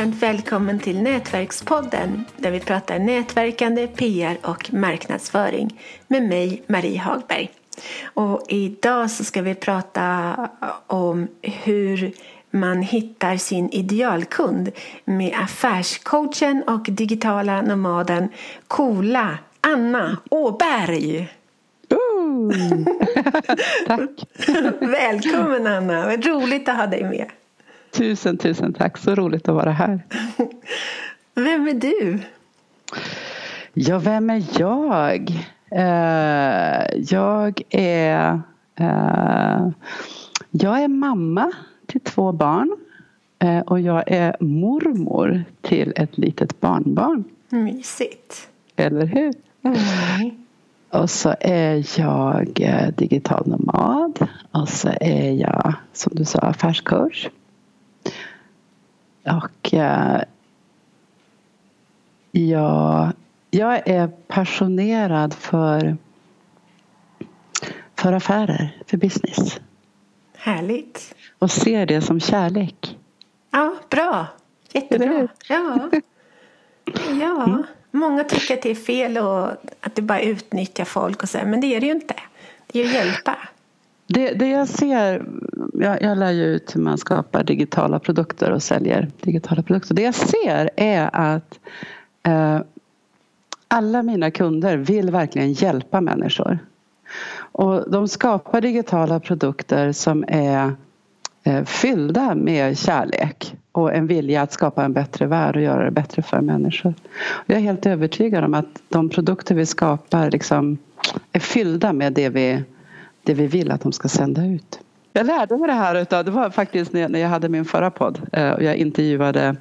varmt välkommen till Nätverkspodden där vi pratar nätverkande, PR och marknadsföring med mig, Marie Hagberg. Och idag så ska vi prata om hur man hittar sin idealkund med affärscoachen och digitala nomaden coola Anna Åberg. tack! Välkommen Anna, vad roligt att ha dig med. Tusen, tusen tack. Så roligt att vara här. Vem är du? Ja, vem är jag? Uh, jag är uh, Jag är mamma till två barn. Uh, och jag är mormor till ett litet barnbarn. Mysigt. Eller hur? Mm. Och så är jag digital nomad. Och så är jag, som du sa, affärscoach. Och eh, jag, jag är passionerad för, för affärer, för business. Härligt. Och ser det som kärlek. Ja, bra. Jättebra. Ja. ja. Mm. Många tycker att det är fel och att det bara utnyttjar folk och så, men det är det ju inte. Det är ju hjälpa. Det, det jag ser, jag, jag lär ju ut hur man skapar digitala produkter och säljer digitala produkter. Det jag ser är att eh, alla mina kunder vill verkligen hjälpa människor. Och de skapar digitala produkter som är eh, fyllda med kärlek och en vilja att skapa en bättre värld och göra det bättre för människor. Och jag är helt övertygad om att de produkter vi skapar liksom är fyllda med det vi det vi vill att de ska sända ut. Jag lärde mig det här utav, det var faktiskt när jag hade min förra podd eh, och jag intervjuade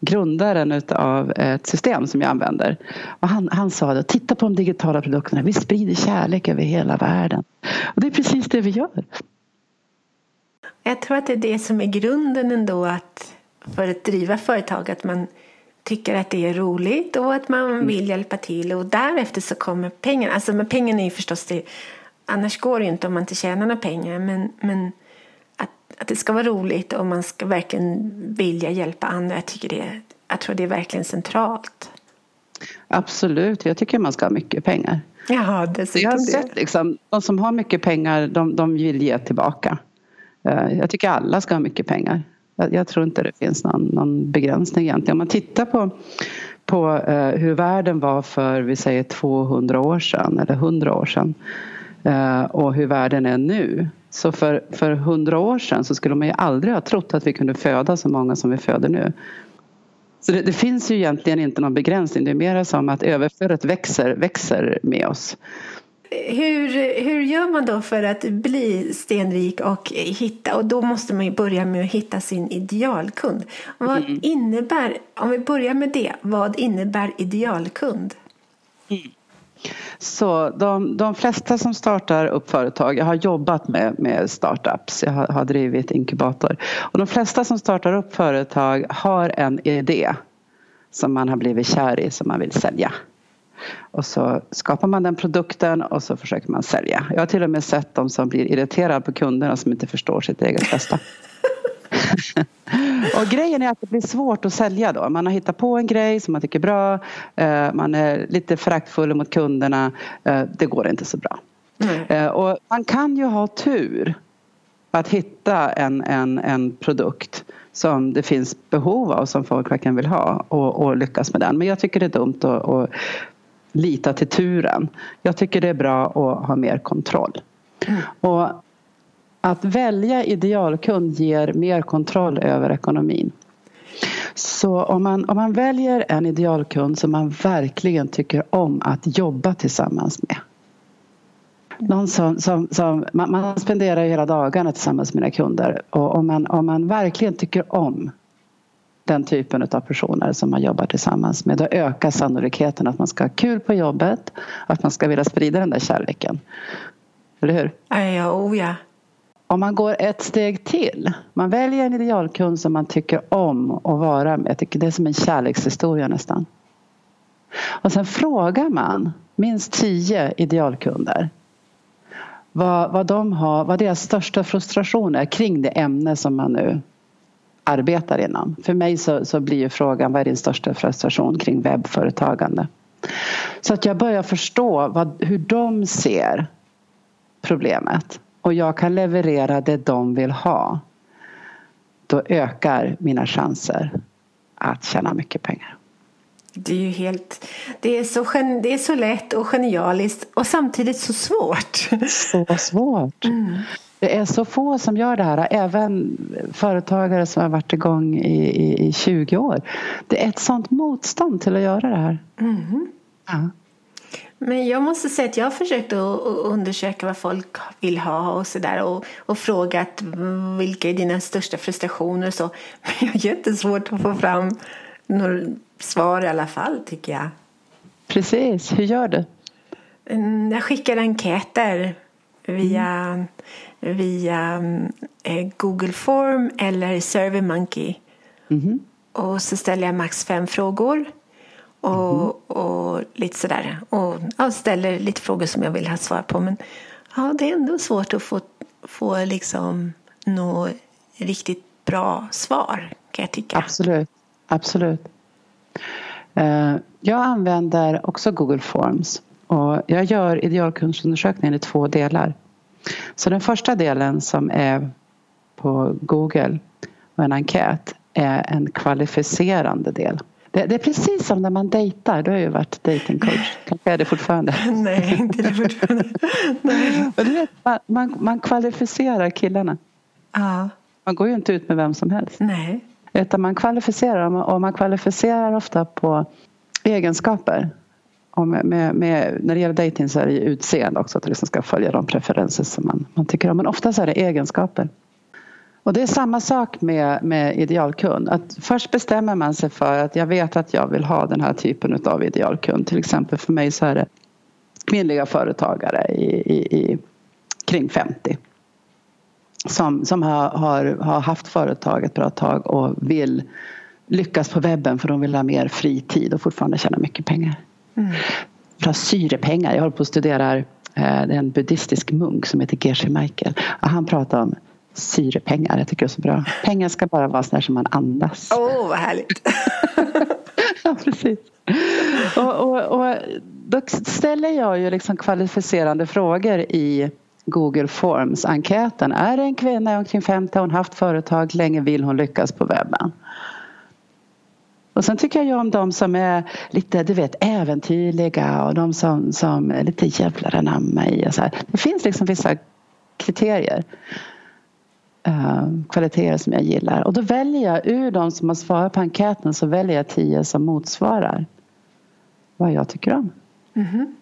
grundaren utav ett system som jag använder. Och han, han sa då, titta på de digitala produkterna, vi sprider kärlek över hela världen. Och det är precis det vi gör. Jag tror att det är det som är grunden ändå att för att driva företag, att man tycker att det är roligt och att man mm. vill hjälpa till och därefter så kommer pengarna. Alltså men pengarna är ju förstås det annars går det ju inte om man inte tjänar några pengar. Men, men att, att det ska vara roligt och man ska verkligen vilja hjälpa andra. Jag, tycker det, jag tror det är verkligen centralt. Absolut, jag tycker man ska ha mycket pengar. Ja, dessutom jag har sett liksom, de som har mycket pengar, de, de vill ge tillbaka. Eh, jag tycker alla ska ha mycket pengar. Jag, jag tror inte det finns någon, någon begränsning egentligen. Om man tittar på, på uh, hur världen var för vi säger 200 år sedan eller 100 år sedan Eh, och hur världen är nu. Så för, för hundra år sedan så skulle man ju aldrig ha trott att vi kunde föda så många som vi föder nu. Så det, det finns ju egentligen inte någon begränsning. Det är mer som att överflödet växer, växer med oss. Hur, hur gör man då för att bli stenrik och hitta? Och då måste man ju börja med att hitta sin idealkund. Vad mm. innebär, om vi börjar med det, vad innebär idealkund? Mm. Så de, de flesta som startar upp företag, jag har jobbat med, med startups, jag har, har drivit inkubator. Och de flesta som startar upp företag har en idé som man har blivit kär i, som man vill sälja. Och så skapar man den produkten och så försöker man sälja. Jag har till och med sett de som blir irriterade på kunderna som inte förstår sitt eget bästa. och grejen är att det blir svårt att sälja då. Man har hittat på en grej som man tycker är bra. Eh, man är lite föraktfull mot kunderna. Eh, det går inte så bra. Mm. Och man kan ju ha tur att hitta en, en, en produkt som det finns behov av som folk verkligen vill ha och, och lyckas med den. Men jag tycker det är dumt att, att lita till turen. Jag tycker det är bra att ha mer kontroll. Mm. Och att välja idealkund ger mer kontroll över ekonomin. Så om man, om man väljer en idealkund som man verkligen tycker om att jobba tillsammans med. Någon som, som, som man, man, spenderar ju hela dagarna tillsammans med sina kunder och om man, om man verkligen tycker om den typen av personer som man jobbar tillsammans med då ökar sannolikheten att man ska ha kul på jobbet att man ska vilja sprida den där kärleken. Eller hur? Ja, oh ja om man går ett steg till. Man väljer en idealkund som man tycker om att vara med. Jag tycker det är som en kärlekshistoria nästan. Och sen frågar man minst tio idealkunder vad, vad, de har, vad deras största frustration är kring det ämne som man nu arbetar inom. För mig så, så blir ju frågan vad är din största frustration kring webbföretagande? Så att jag börjar förstå vad, hur de ser problemet och jag kan leverera det de vill ha. Då ökar mina chanser att tjäna mycket pengar. Det är ju helt... Det är så, det är så lätt och genialiskt och samtidigt så svårt. Så svårt. Mm. Det är så få som gör det här, även företagare som har varit igång i, i, i 20 år. Det är ett sånt motstånd till att göra det här. Mm. Ja. Men jag måste säga att jag har försökt att undersöka vad folk vill ha och sådär och, och frågat vilka är dina största frustrationer och så. Men jag har jättesvårt att få fram några svar i alla fall tycker jag. Precis, hur gör du? Mm, jag skickar enkäter via, mm. via eh, Google Form eller SurveyMonkey. Mm. Och så ställer jag max fem frågor. Och, mm. och lite sådär. Och ja, ställer lite frågor som jag vill ha svar på. Men ja, det är ändå svårt att få, få liksom nå riktigt bra svar kan jag tycka. Absolut. Absolut. Eh, jag använder också Google Forms och jag gör idealkundsundersökningen i två delar. Så den första delen som är på Google och en enkät är en kvalificerande del. Det, det, är precis som när man dejtar. Du har ju varit datingcoach. Kanske är det fortfarande. Nej, inte det fortfarande. Nej. du vet, man, man, man kvalificerar killarna. Ja. Man går ju inte ut med vem som helst. Nej. Utan man kvalificerar och man kvalificerar ofta på egenskaper. Och med, med, med, när det gäller dating så är det utseende också. Att det liksom ska följa de preferenser som man, man tycker om. Men oftast är det egenskaper. Och det är samma sak med, med idealkund. Att först bestämmer man sig för att jag vet att jag vill ha den här typen av idealkund. Till exempel för mig så är det kvinnliga företagare i, i, i kring 50 som, som har, har, har haft företag ett bra tag och vill lyckas på webben för de vill ha mer fritid och fortfarande tjäna mycket pengar. Mm. För syrepengar. Jag håller på att studera eh, en buddhistisk munk som heter Geshe Michael. Och han pratar om syrepengar. Jag tycker det är så bra. Pengar ska bara vara sådär som man andas. Åh, oh, vad härligt! ja, precis. Och, och, och då ställer jag ju liksom kvalificerande frågor i Google Forms-enkäten. Är det en kvinna omkring 50, hon haft företag länge, vill hon lyckas på webben? Och sen tycker jag ju om de som är lite, du vet, äventyrliga och de som, som är lite jävlar anamma i och så här. Det finns liksom vissa kriterier. Uh, kvaliteter som jag gillar. Och då väljer jag ur de som har svarat på enkäten så väljer jag tio som motsvarar vad jag tycker om. Mm -hmm.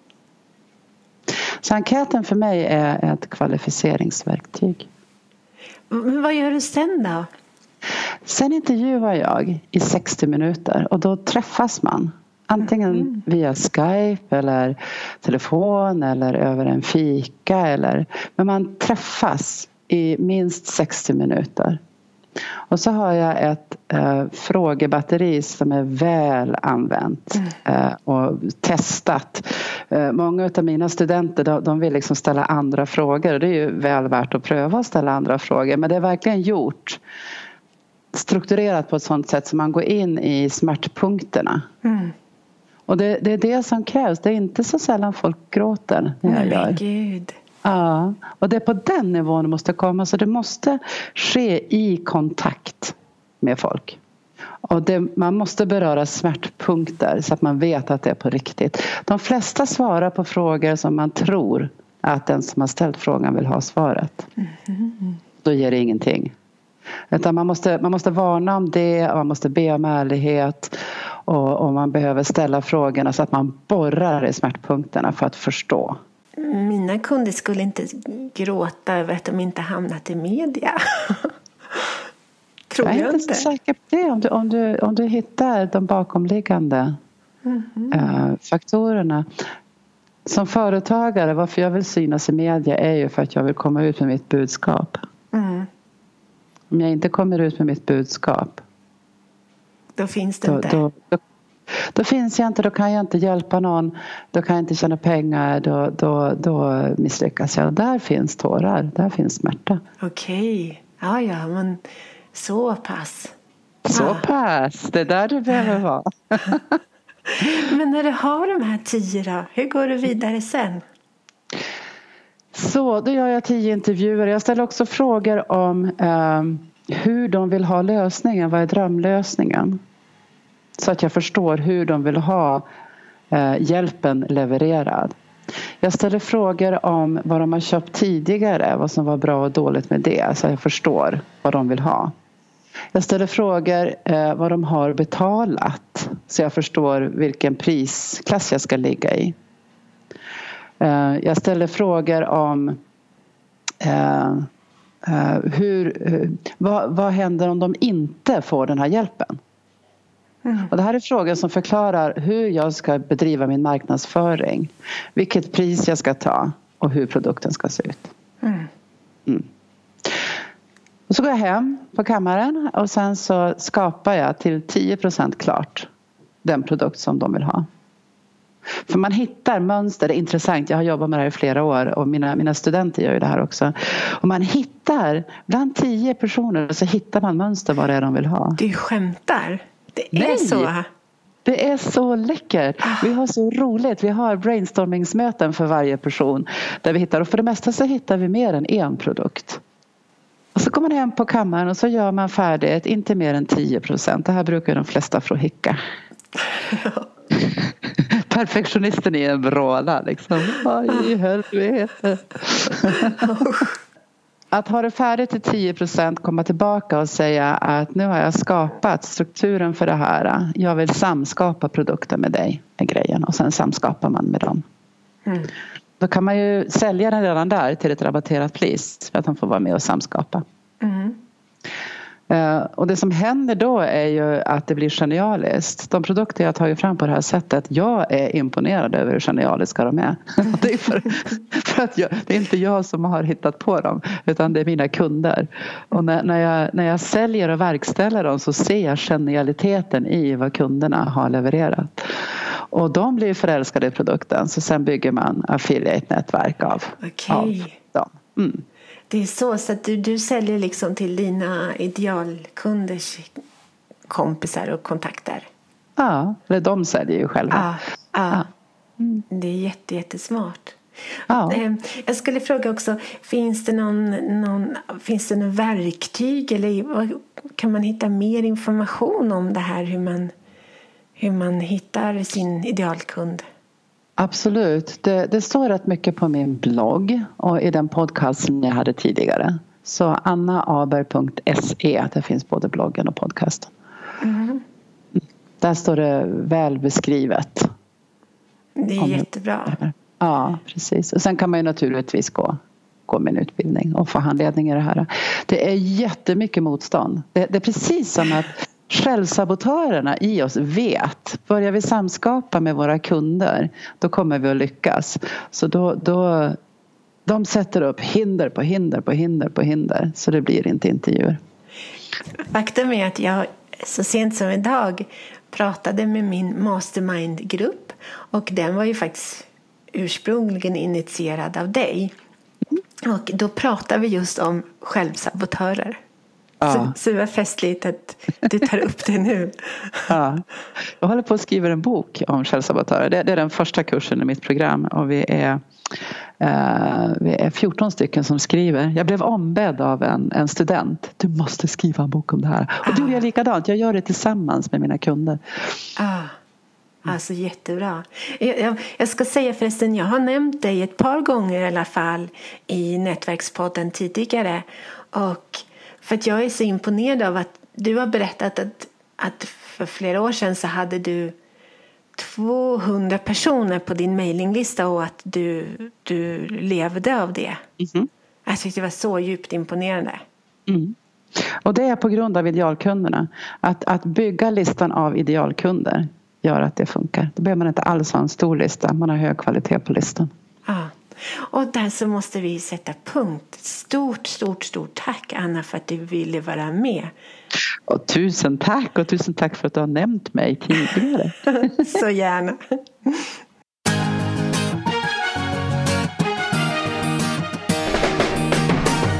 Så enkäten för mig är ett kvalificeringsverktyg. Men vad gör du sen då? Sen intervjuar jag i 60 minuter och då träffas man. Antingen mm. via Skype eller telefon eller över en fika. Eller, men man träffas i minst 60 minuter. Och så har jag ett eh, frågebatteri som är väl använt mm. eh, och testat. Eh, många av mina studenter de, de vill liksom ställa andra frågor och det är ju väl värt att pröva att ställa andra frågor men det är verkligen gjort strukturerat på ett sådant sätt så man går in i smärtpunkterna. Mm. Och det, det, är det som krävs. Det är inte så sällan folk gråter när jag gör. Gud. Ja, och det är på den nivån det måste komma. Så det måste ske i kontakt med folk. Och det, man måste beröra smärtpunkter så att man vet att det är på riktigt. De flesta svarar på frågor som man tror att den som har ställt frågan vill ha svaret. Mm. Då ger det ingenting. Utan man måste, man måste varna om det och man måste be om ärlighet. Och, och man behöver ställa frågorna så att man borrar i smärtpunkterna för att förstå. Mina kunder skulle inte gråta över att de inte hamnat i media. Tror jag, jag är inte så säker på det. Om du, om du, om du hittar de bakomliggande mm -hmm. faktorerna. Som företagare, varför jag vill synas i media är ju för att jag vill komma ut med mitt budskap. Mm. Om jag inte kommer ut med mitt budskap då finns det då, inte. Då, då, då, finns jag inte, då kan jag inte hjälpa någon, då kan jag inte tjäna pengar, då, då, då misslyckas jag. Där finns tårar, där finns smärta. Okej, okay. ja ja men Så pass. Så ah. pass, det är där du behöver vara. Men när du har de här tio då, hur går du vidare sen? Så då gör jag tio intervjuer. Jag ställer också frågor om eh, hur de vill ha lösningen. Vad är drömlösningen? Så att jag förstår hur de vill ha eh, hjälpen levererad. Jag ställer frågor om vad de har köpt tidigare, vad som var bra och dåligt med det så jag förstår vad de vill ha. Jag ställer frågor eh, vad de har betalat så jag förstår vilken prisklass jag ska ligga i. Eh, jag ställer frågor om eh, eh hur, eh, vad, vad händer om de inte får den här hjälpen? Mm. Och det här är frågor som förklarar hur jag ska bedriva min marknadsföring. Vilket pris jag ska ta och hur produkten ska se ut. Mm. Mm. Och så går jag hem på kammaren och sen så skapar jag till 10% klart den produkt som de vill ha. För man hittar mönster, det är intressant, jag har jobbat med det här i flera år och mina, mina studenter gör ju det här också. Och man hittar, bland tio personer så hittar man mönster vad det är de vill ha. Du skämtar? Det är Nej. så? Det är så läckert. Vi har så roligt. Vi har brainstormingsmöten för varje person där vi hittar och för det mesta så hittar vi mer än en produkt. Och så kommer man hem på kammaren och så gör man färdigt, inte mer än 10 procent. Det här brukar de flesta få hicka. Perfektionisten är en vråla liksom. Vad i helvete. Att ha det färdigt till 10 procent, komma tillbaka och säga att nu har jag skapat strukturen för det här. Jag vill samskapa produkten med dig, är grejen. Och sen samskapar man med dem. Mm. Då kan man ju sälja den redan där till ett rabatterat pris för att de får vara med och samskapa. Mm. Eh, och det som händer då är ju att det blir genialiskt. De produkter jag tagit fram på det här sättet, jag är imponerad över hur genialiska de är. det, är för, för att jag, det är inte jag som har hittat på dem utan det är mina kunder. Och när, när, jag, när jag säljer och verkställer dem så ser jag genialiteten i vad kunderna har levererat. Och de blir förälskade i produkten så sen bygger man affiliate-nätverk av, okay. av dem. Mm. Det är så, så att du, du säljer liksom till dina idealkunders kompisar och kontakter? Ja, eller de säljer ju själva. Ja, ja. Mm. Det är jätte, jättesmart. Ja. Eh, jag skulle fråga också, finns det någon, någon, finns det någon verktyg eller kan man hitta mer information om det här hur man, hur man hittar sin idealkund? Absolut. Det, det, står rätt mycket på min blogg och i den podcasten jag hade tidigare. Så annaaber.se, där finns både bloggen och podcasten. Mm. Där står det väl beskrivet. Det är jättebra. Ja, precis. Och sen kan man ju naturligtvis gå, gå min utbildning och få handledning i det här. Det är jättemycket motstånd. Det, det är precis som att självsabotörerna i oss vet, börjar vi samskapa med våra kunder då kommer vi att lyckas. Så då, då, de sätter upp hinder på hinder på hinder på hinder så det blir inte intervjuer. Faktum är att jag så sent som idag pratade med min mastermind-grupp och den var ju faktiskt ursprungligen initierad av dig. Och då pratade vi just om självsabotörer. Ja. Så, så det var festligt att du tar upp det nu. Ja. Jag håller på att skriva en bok om självsabotörer. Det, det är den första kursen i mitt program och vi är Uh, vi är 14 stycken som skriver. Jag blev ombedd av en, en student. Du måste skriva en bok om det här. Och ah. då gör jag likadant. Jag gör det tillsammans med mina kunder. Ah. Alltså jättebra. Jag, jag, jag, ska säga förresten, jag har nämnt dig ett par gånger i alla fall i Nätverkspodden tidigare. Och för att jag är så imponerad av att du har berättat att, att för flera år sedan så hade du 200 personer på din mailinglista och att du, du levde av det. Mm. Jag tyckte det var så djupt imponerande. Mm. Och det är på grund av idealkunderna. Att, att bygga listan av idealkunder gör att det funkar. Då behöver man inte alls ha en stor lista, man har hög kvalitet på listan. Och där så måste vi sätta punkt. Stort, stort, stort tack Anna för att du ville vara med. Och tusen tack och tusen tack för att du har nämnt mig tidigare. så gärna.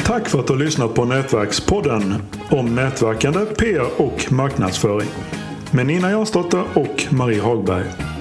Tack för att du har lyssnat på Nätverkspodden om nätverkande, PR och marknadsföring med Nina Jansdotter och Marie Hagberg.